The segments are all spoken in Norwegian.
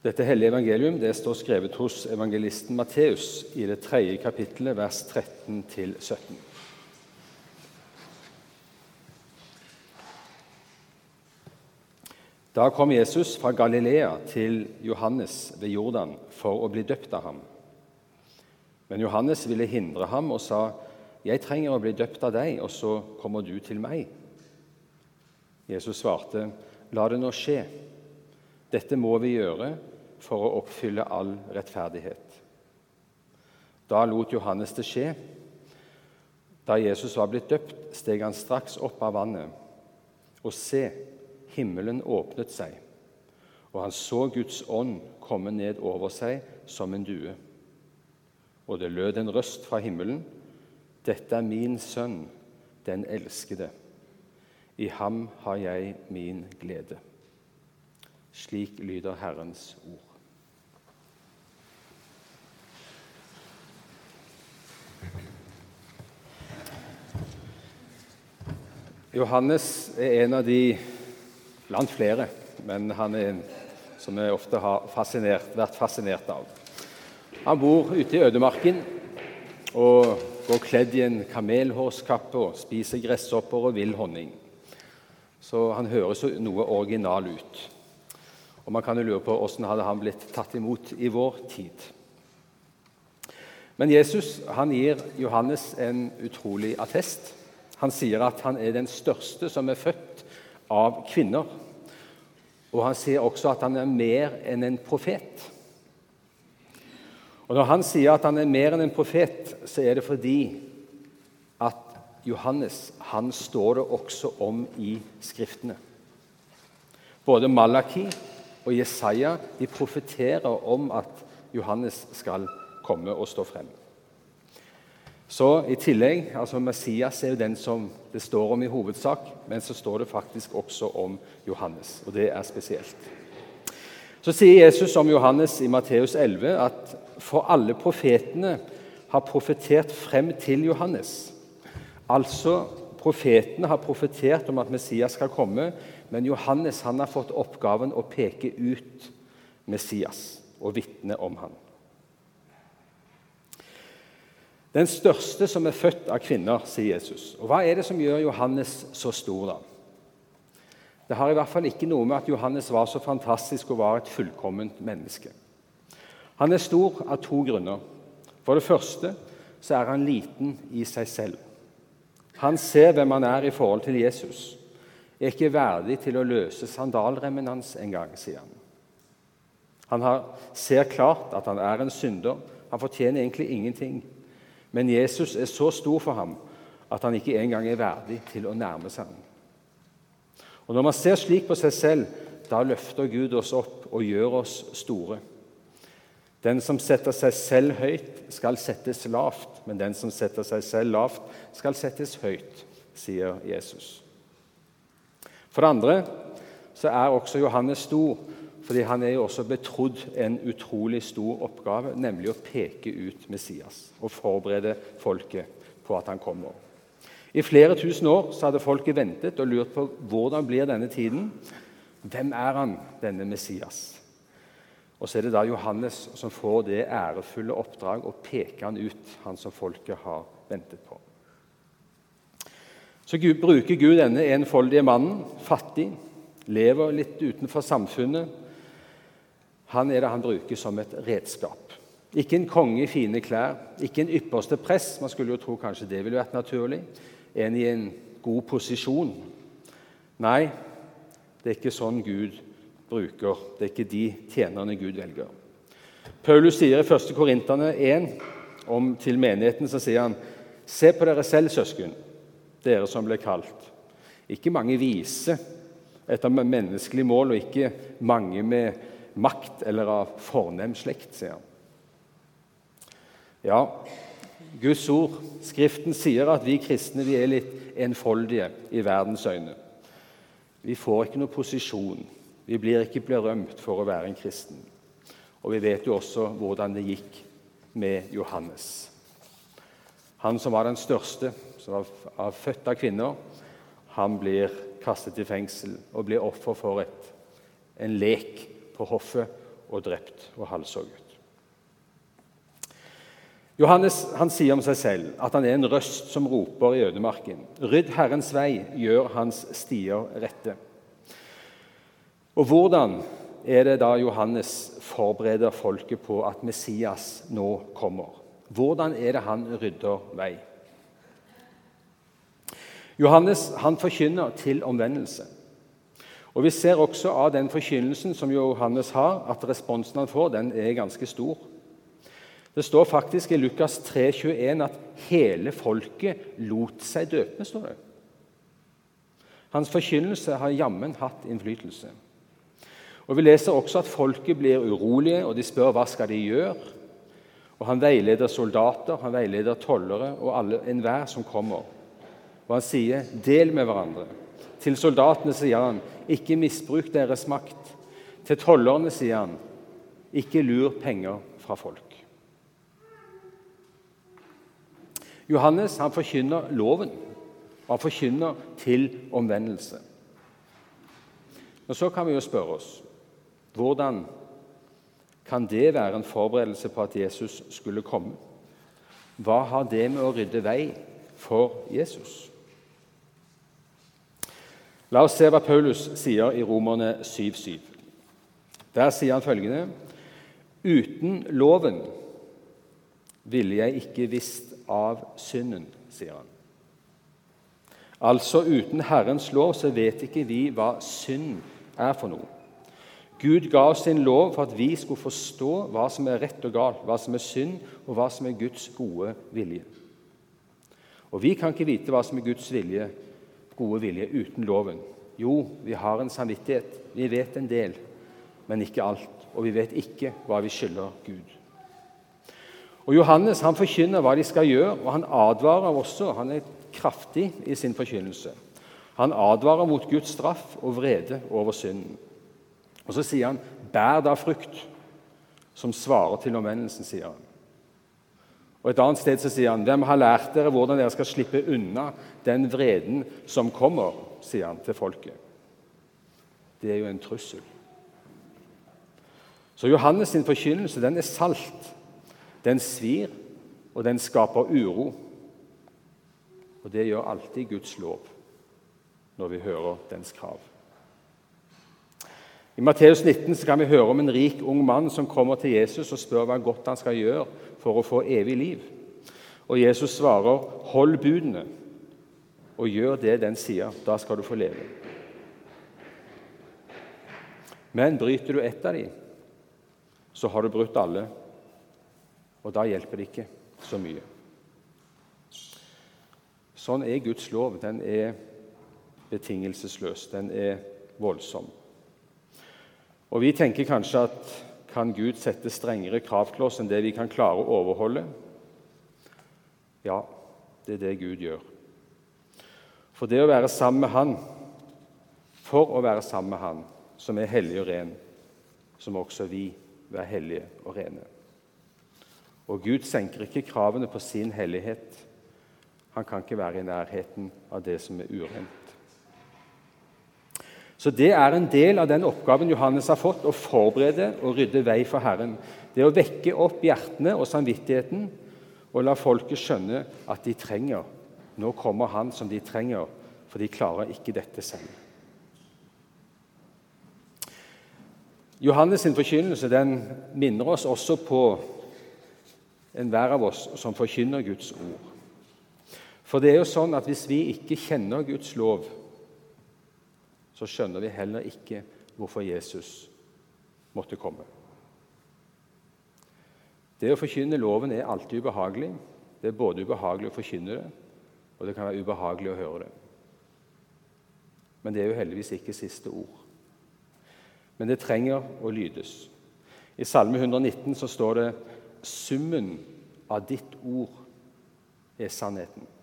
Dette hellige evangelium det står skrevet hos evangelisten Matteus i det tredje kapittelet, vers 13-17. Da kom Jesus fra Galilea til Johannes ved Jordan for å bli døpt av ham. Men Johannes ville hindre ham og sa, 'Jeg trenger å bli døpt av deg, og så kommer du til meg.' Jesus svarte, 'La det nå skje. Dette må vi gjøre for å oppfylle all rettferdighet. Da lot Johannes det skje. Da Jesus var blitt døpt, steg han straks opp av vannet. Og se, himmelen åpnet seg, og han så Guds ånd komme ned over seg som en due. Og det lød en røst fra himmelen. Dette er min sønn, den elskede. I ham har jeg min glede. Slik lyder Herrens ord. Johannes er en av de blant flere, men han er en som vi ofte har fascinert, vært fascinert av. Han bor ute i ødemarken og går kledd i en kamelhårskappe og spiser gresshopper og vill honning. Så han høres noe original ut. Og Man kan jo lure på hvordan hadde blitt tatt imot i vår tid. Men Jesus han gir Johannes en utrolig attest. Han sier at han er den største som er født av kvinner. Og han sier også at han er mer enn en profet. Og Når han sier at han er mer enn en profet, så er det fordi at Johannes han står det også om i Skriftene. Både Malaki og Jesaja de profeterer om at Johannes skal komme og stå frem. Så I tillegg, altså Messias er jo den som det står om i hovedsak, men så står det faktisk også om Johannes, og det er spesielt. Så sier Jesus om Johannes i Matteus 11 at for alle profetene har profetert frem til Johannes. Altså, Profetene har profetert om at Messias skal komme, men Johannes han har fått oppgaven å peke ut Messias og vitne om ham. Den største som er født av kvinner, sier Jesus. Og Hva er det som gjør Johannes så stor? da? Det har i hvert fall ikke noe med at Johannes var så fantastisk og var et fullkomment menneske. Han er stor av to grunner. For det første så er han liten i seg selv. Han ser hvem han er i forhold til Jesus. Er ikke verdig til å løse sandalremmen hans engang, sier han. Han har, ser klart at han er en synder. Han fortjener egentlig ingenting. Men Jesus er så stor for ham at han ikke engang er verdig til å nærme seg ham. Og Når man ser slik på seg selv, da løfter Gud oss opp og gjør oss store. Den som setter seg selv høyt, skal settes lavt, men den som setter seg selv lavt, skal settes høyt, sier Jesus. For det andre så er også Johannes stor fordi han er jo også betrodd en utrolig stor oppgave, nemlig å peke ut Messias og forberede folket på at han kommer. I flere tusen år så hadde folket ventet og lurt på hvordan blir denne tiden. Hvem er han, denne Messias? Og Så er det da Johannes som får det ærefulle oppdrag å peke han ut, han som folket har ventet på. Så Gud, bruker Gud denne enfoldige mannen, fattig, lever litt utenfor samfunnet, han er det han bruker som et redskap. Ikke en konge i fine klær, ikke en ypperste press. Man skulle jo tro kanskje det ville vært naturlig. En i en god posisjon. Nei, det er ikke sånn Gud bruker. Det er ikke de tjenerne Gud velger. Paulus sier i 1. Korinterne 1 om til menigheten så sier han, Se på dere selv, søsken, dere som ble kalt. Ikke mange vise etter menneskelig mål, og ikke mange med makt eller av fornem slekt, sier han. Ja, Guds ord, Skriften, sier at vi kristne vi er litt enfoldige i verdens øyne. Vi får ikke noe posisjon. Vi blir ikke berømt for å være en kristen. Og vi vet jo også hvordan det gikk med Johannes. Han som var den største, som var født av kvinner, han blir kastet i fengsel og blir offer for et, en lek på hoffet og drept og halshogget. Johannes han sier om seg selv at han er en røst som roper i ødemarken. Rydd Herrens vei, gjør hans stier rette. Og hvordan er det da Johannes forbereder folket på at Messias nå kommer? Hvordan er det han rydder vei? Johannes han forkynner til omvendelse. Og Vi ser også av den forkynnelsen som Johannes har, at responsen han får, den er ganske stor. Det står faktisk i Lukas 3, 21 at hele folket lot seg døpe. står det. Hans forkynnelse har jammen hatt innflytelse. Og Vi leser også at folket blir urolige, og de spør hva skal de gjøre. Og Han veileder soldater, han veileder tollere og alle, enhver som kommer. Og han sier, 'Del med hverandre'. Til soldatene sier han, 'Ikke misbruk deres makt'. Til tollerne sier han, 'Ikke lur penger fra folk'. Johannes han forkynner loven, og han forkynner til omvendelse. Og Så kan vi jo spørre oss hvordan kan det være en forberedelse på at Jesus skulle komme? Hva har det med å rydde vei for Jesus? La oss se hva Paulus sier i Romerne 7,7. Der sier han følgende.: Uten loven ville jeg ikke visst av synden, sier han. Altså uten Herrens lov så vet ikke vi hva synd er for noe. Gud ga oss sin lov for at vi skulle forstå hva som er rett og galt, hva som er synd, og hva som er Guds gode vilje. Og Vi kan ikke vite hva som er Guds vilje gode vilje uten loven? Jo, vi har en samvittighet. Vi vet en del, men ikke alt. Og vi vet ikke hva vi skylder Gud. Og Johannes han forkynner hva de skal gjøre, og han advarer også. Han er kraftig i sin forkynnelse. Han advarer mot Guds straff og vrede over synden. Og Så sier han, 'Bær da frukt', som svarer til omvendelsen, sier han. Og Et annet sted så sier han, 'Hvem har lært dere hvordan dere skal slippe unna den vreden som kommer?' sier han til folket. Det er jo en trussel. Så Johannes' sin forkynnelse den er salt. Den svir, og den skaper uro. Og det gjør alltid Guds lov når vi hører dens krav. I Matteus 19 kan vi høre om en rik ung mann som kommer til Jesus og spør hva godt han skal gjøre for å få evig liv. Og Jesus svarer, 'Hold budene og gjør det den sier. Da skal du få leve.' Men bryter du ett av dem, så har du brutt alle, og da hjelper det ikke så mye. Sånn er Guds lov. Den er betingelsesløs. Den er voldsom. Og Vi tenker kanskje at kan Gud sette strengere krav til oss enn det vi kan klare å overholde? Ja, det er det Gud gjør. For det å være sammen med Han, for å være sammen med Han, som er hellig og ren, så må også vi være hellige og rene. Og Gud senker ikke kravene på sin hellighet. Han kan ikke være i nærheten av det som er urent. Så Det er en del av den oppgaven Johannes har fått, å forberede og rydde vei for Herren. Det å vekke opp hjertene og samvittigheten og la folket skjønne at de trenger. Nå kommer Han som de trenger, for de klarer ikke dette selv. Johannes' sin forkynnelse den minner oss også på enhver av oss som forkynner Guds ord. For det er jo sånn at hvis vi ikke kjenner Guds lov, så skjønner vi heller ikke hvorfor Jesus måtte komme. Det å forkynne loven er alltid ubehagelig. Det er både ubehagelig å forkynne det, og det kan være ubehagelig å høre det. Men det er jo heldigvis ikke siste ord. Men det trenger å lydes. I Salme 119 så står det 'Summen av ditt ord er sannheten'.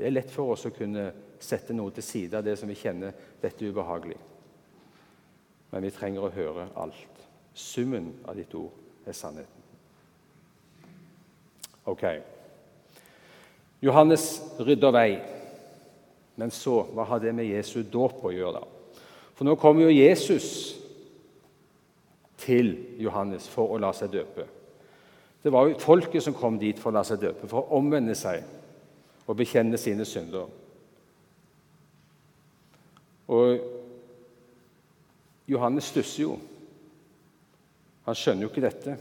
Det er lett for oss å kunne sette noe til side av det som vi kjenner dette er ubehagelig. Men vi trenger å høre alt. Summen av ditt ord er sannheten. Ok. Johannes rydder vei. Men så, hva har det med Jesu dåp å gjøre, da? For nå kommer jo Jesus til Johannes for å la seg døpe. Det var jo folket som kom dit for å la seg døpe, for å omvende seg og bekjenne sine synder. Og Johannes stusser jo. Han skjønner jo ikke dette.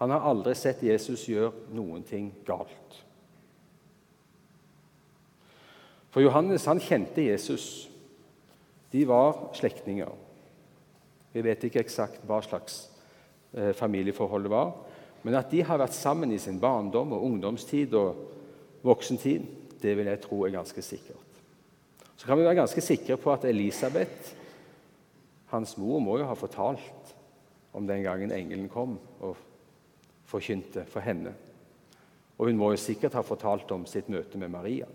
Han har aldri sett Jesus gjøre noen ting galt. For Johannes han kjente Jesus. De var slektninger. Vi vet ikke eksakt hva slags eh, familieforhold det var, men at de har vært sammen i sin barndom og ungdomstid og voksentid, det vil jeg tro er ganske sikkert. Så kan vi være ganske sikre på at Elisabeth, hans mor, må jo ha fortalt om den gangen engelen kom og forkynte for henne. Og hun må jo sikkert ha fortalt om sitt møte med Maria.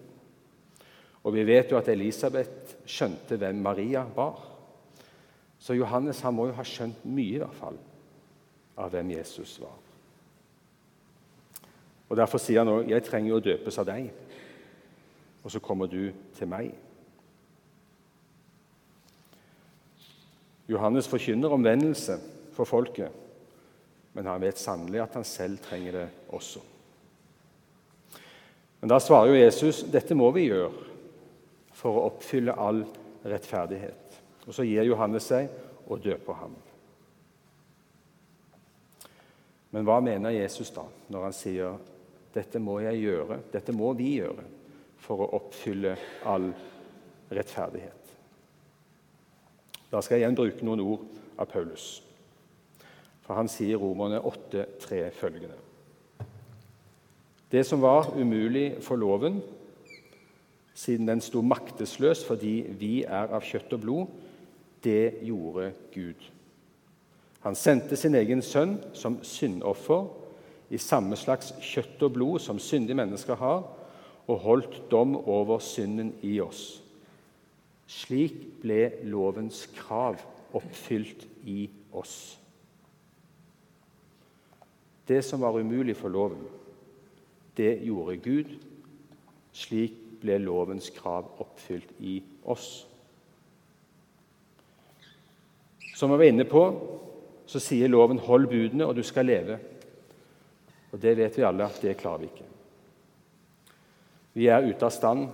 Og vi vet jo at Elisabeth skjønte hvem Maria var. Så Johannes han må jo ha skjønt mye i hvert fall av hvem Jesus var. Og Derfor sier han òg 'Jeg trenger å døpes av deg', og så kommer du til meg. Johannes forkynner omvendelse for folket, men han vet sannelig at han selv trenger det også. Men da svarer jo Jesus dette må vi gjøre for å oppfylle all rettferdighet. Og Så gir Johannes seg og døper ham. Men hva mener Jesus da når han sier dette må jeg gjøre, dette må vi gjøre for å oppfylle all rettferdighet? Da skal jeg igjen bruke noen ord av Paulus. For han sier i Romerne 8,3 følgende Det som var umulig for loven, siden den sto maktesløs fordi vi er av kjøtt og blod, det gjorde Gud. Han sendte sin egen sønn som syndoffer i samme slags kjøtt og blod som syndige mennesker har, og holdt dom over synden i oss. Slik ble lovens krav oppfylt i oss. Det som var umulig for loven, det gjorde Gud. Slik ble lovens krav oppfylt i oss. Som vi var inne på, så sier loven 'hold budene, og du skal leve'. Og Det vet vi alle at det klarer vi ikke. Vi er ute av stand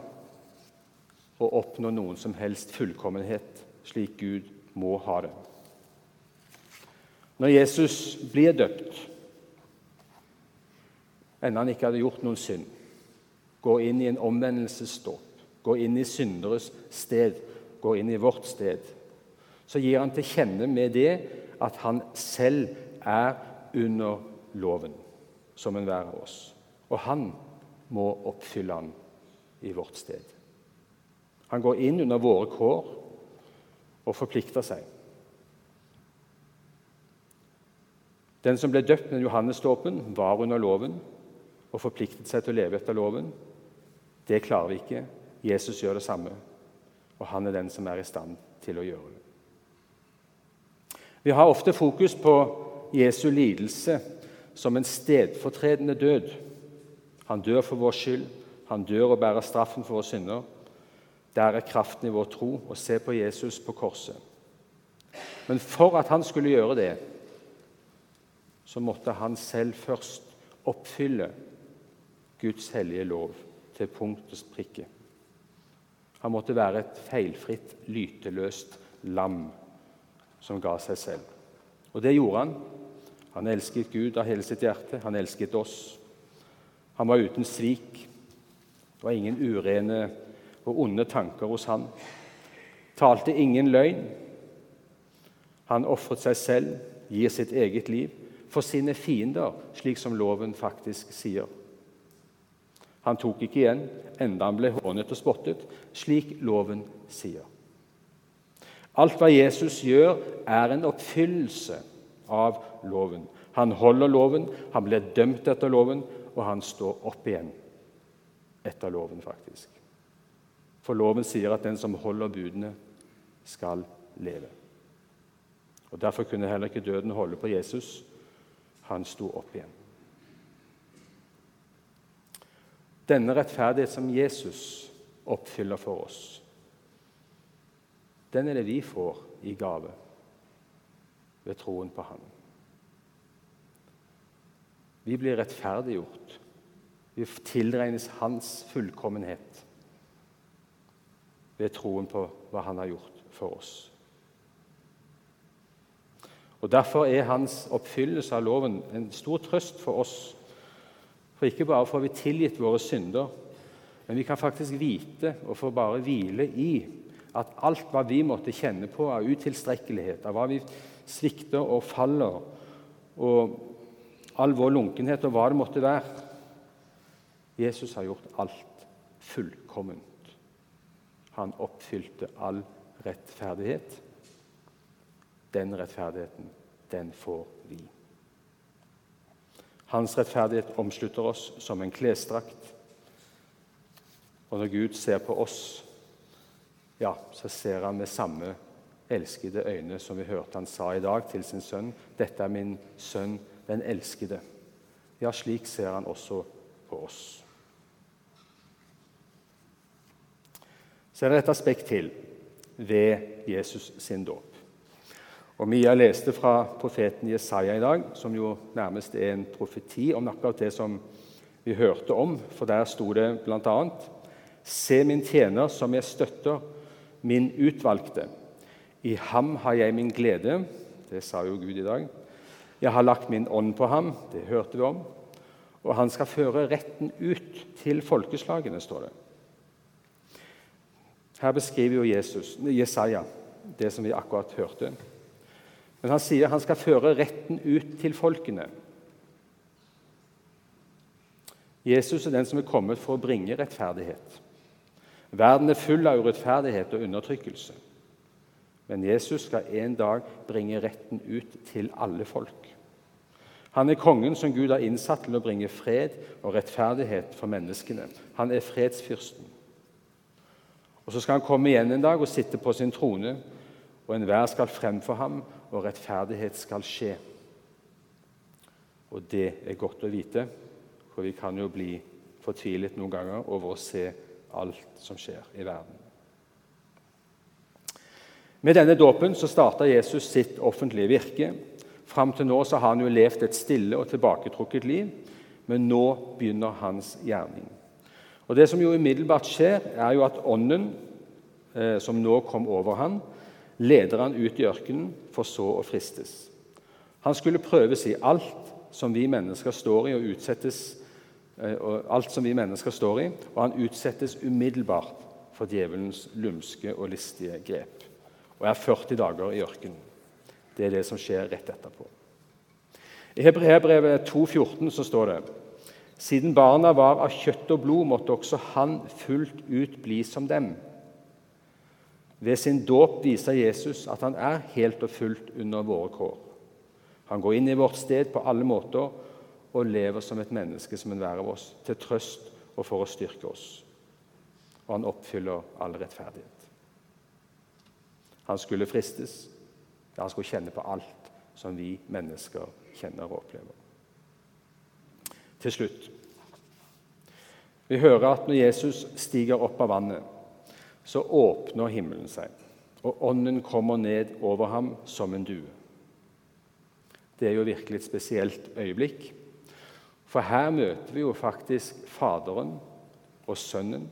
å oppnå noen som helst fullkommenhet slik Gud må ha det. Når Jesus blir døpt, enda han ikke hadde gjort noen synd, går inn i en omvendelsesdåp, går inn i synderes sted, går inn i vårt sted, så gir han til kjenne med det at han selv er under loven, som enhver av oss. Og han må oppfylle han i vårt sted. Han går inn under våre kår og forplikter seg. Den som ble døpt med Johannesdåpen, var under loven og forpliktet seg til å leve etter loven. Det klarer vi ikke. Jesus gjør det samme, og han er den som er i stand til å gjøre det. Vi har ofte fokus på Jesu lidelse som en stedfortredende død. Han dør for vår skyld, han dør og bærer straffen for våre synder. Der er kraften i vår tro å se på Jesus på korset. Men for at han skulle gjøre det, så måtte han selv først oppfylle Guds hellige lov til punkt og prikke. Han måtte være et feilfritt, lyteløst lam som ga seg selv. Og det gjorde han. Han elsket Gud av hele sitt hjerte. Han elsket oss. Han var uten svik. Det var ingen urene og onde tanker hos han. Talte ingen løgn. Han ofret seg selv, gir sitt eget liv, for sine fiender, slik som loven faktisk sier. Han tok ikke igjen, enda han ble hånet og spottet, slik loven sier. Alt hva Jesus gjør, er en oppfyllelse av loven. Han holder loven, han blir dømt etter loven, og han står opp igjen etter loven, faktisk. For loven sier at den som holder budene, skal leve. Og Derfor kunne heller ikke døden holde på Jesus. Han sto opp igjen. Denne rettferdighet som Jesus oppfyller for oss, den er det vi får i gave. Ved troen på Han. Vi blir rettferdiggjort. Vi tilregnes Hans fullkommenhet ved troen på hva Han har gjort for oss. Og Derfor er hans oppfyllelse av loven en stor trøst for oss. For ikke bare får vi tilgitt våre synder, men vi kan faktisk vite og få bare hvile i at alt hva vi måtte kjenne på av utilstrekkelighet, av hva vi svikter og faller, og all vår lunkenhet og hva det måtte være Jesus har gjort alt fullkomment. Han oppfylte all rettferdighet. Den rettferdigheten, den får vi. Hans rettferdighet omslutter oss som en klesdrakt. Og når Gud ser på oss, ja, så ser han med samme elskede øyne som vi hørte han sa i dag til sin sønn. 'Dette er min sønn, den elskede.' Ja, slik ser han også på oss. Så er det et aspekt til ved Jesus sin dåp. Og Mia leste fra profeten Jesaja i dag, som jo nærmest er en profeti om akkurat det som vi hørte om, for der sto det bl.a.: Se min tjener som jeg støtter, min utvalgte. I ham har jeg min glede. Det sa jo Gud i dag. Jeg har lagt min ånd på ham. Det hørte vi om. Og han skal føre retten ut til folkeslagene, står det. Her beskriver jo Jesus, Jesaja det som vi akkurat hørte. Men han sier han skal føre retten ut til folkene. Jesus er den som er kommet for å bringe rettferdighet. Verden er full av urettferdighet og undertrykkelse. Men Jesus skal en dag bringe retten ut til alle folk. Han er kongen som Gud har innsatt til å bringe fred og rettferdighet for menneskene. Han er fredsfyrsten. Og Så skal han komme igjen en dag og sitte på sin trone, og enhver skal frem for ham, og rettferdighet skal skje. Og det er godt å vite, for vi kan jo bli fortvilet noen ganger over å se alt som skjer i verden. Med denne dåpen så starta Jesus sitt offentlige virke. Fram til nå så har han jo levd et stille og tilbaketrukket liv, men nå begynner hans gjerning. Og Det som jo umiddelbart skjer, er jo at ånden eh, som nå kom over han, leder han ut i ørkenen for så å fristes. Han skulle prøves i alt som vi mennesker står i og utsettes Eh, og alt som vi mennesker står i, og han utsettes umiddelbart for djevelens lumske og listige grep. Og er 40 dager i ørkenen. Det er det som skjer rett etterpå. I Hebreabrevet 2,14 så står det siden barna var av kjøtt og blod, måtte også han fullt ut bli som dem. Ved sin dåp viser Jesus at han er helt og fullt under våre kår. Han går inn i vårt sted på alle måter og lever som et menneske som enhver av oss, til trøst og for å styrke oss. Og han oppfyller all rettferdighet. Han skulle fristes. Ja, han skulle kjenne på alt som vi mennesker kjenner og opplever. Til slutt Vi hører at når Jesus stiger opp av vannet, så åpner himmelen seg, og ånden kommer ned over ham som en due. Det er jo virkelig et spesielt øyeblikk. For her møter vi jo faktisk Faderen og Sønnen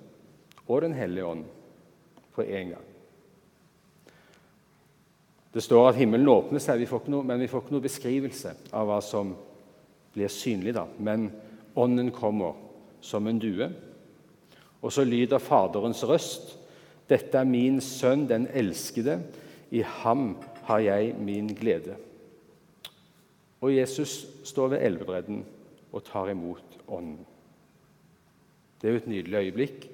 og Den hellige ånd på en gang. Det står at himmelen åpner seg, vi noe, men vi får ikke noe beskrivelse av hva som blir synlig. da. Men Ånden kommer som en due, og så lyder Faderens røst. Dette er min sønn, den elskede. I ham har jeg min glede. Og Jesus står ved elvebredden og tar imot Ånden. Det er jo et nydelig øyeblikk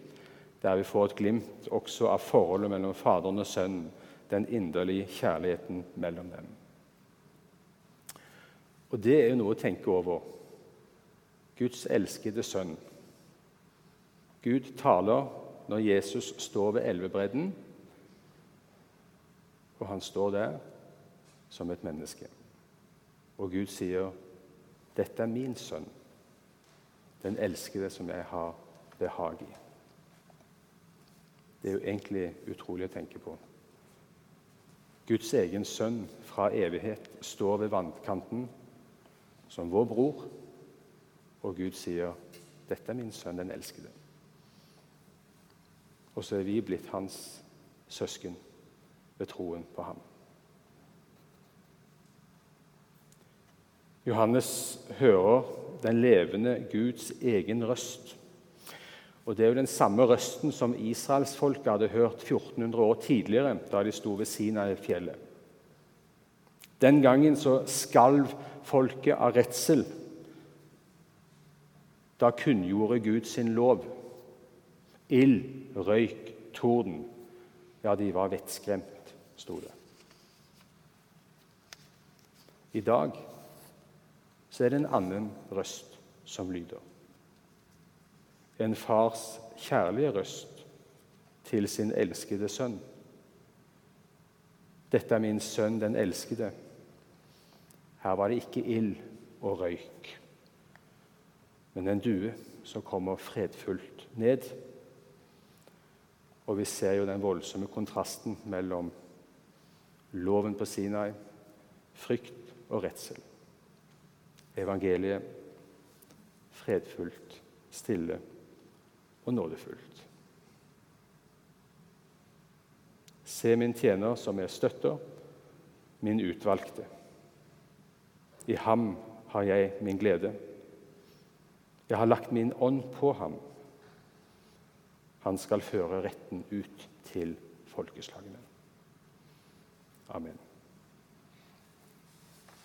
der vi får et glimt også av forholdet mellom Faderen og Sønnen, den inderlige kjærligheten mellom dem. Og det er jo noe å tenke over. Guds elskede sønn. Gud taler når Jesus står ved elvebredden, og han står der som et menneske. Og Gud sier 'Dette er min sønn, den elskede som jeg har behag i'. Det er jo egentlig utrolig å tenke på. Guds egen sønn fra evighet, står ved vannkanten som vår bror, og Gud sier, 'Dette er min sønn, den elskede'. Og så er vi blitt hans søsken ved troen på ham. Johannes hører den levende Guds egen røst. Og Det er jo den samme røsten som israelsfolket hadde hørt 1400 år tidligere, da de sto ved Sinai-fjellet. Den gangen så skalv folket av redsel. Da kunngjorde Gud sin lov. Ild, røyk, torden. Ja, de var vettskremt, sto det. I dag så er det en annen røst som lyder. En fars kjærlige røst til sin elskede sønn. Dette er min sønn, den elskede. Her var det ikke ild og røyk, men en due som kommer fredfullt ned. Og vi ser jo den voldsomme kontrasten mellom loven på Sinai, frykt og redsel evangeliet fredfullt, stille og nådefullt. Se min tjener som jeg støtter, min utvalgte. I ham har jeg min glede. Jeg har lagt min ånd på ham. Han skal føre retten ut til folkeslagene. Amen.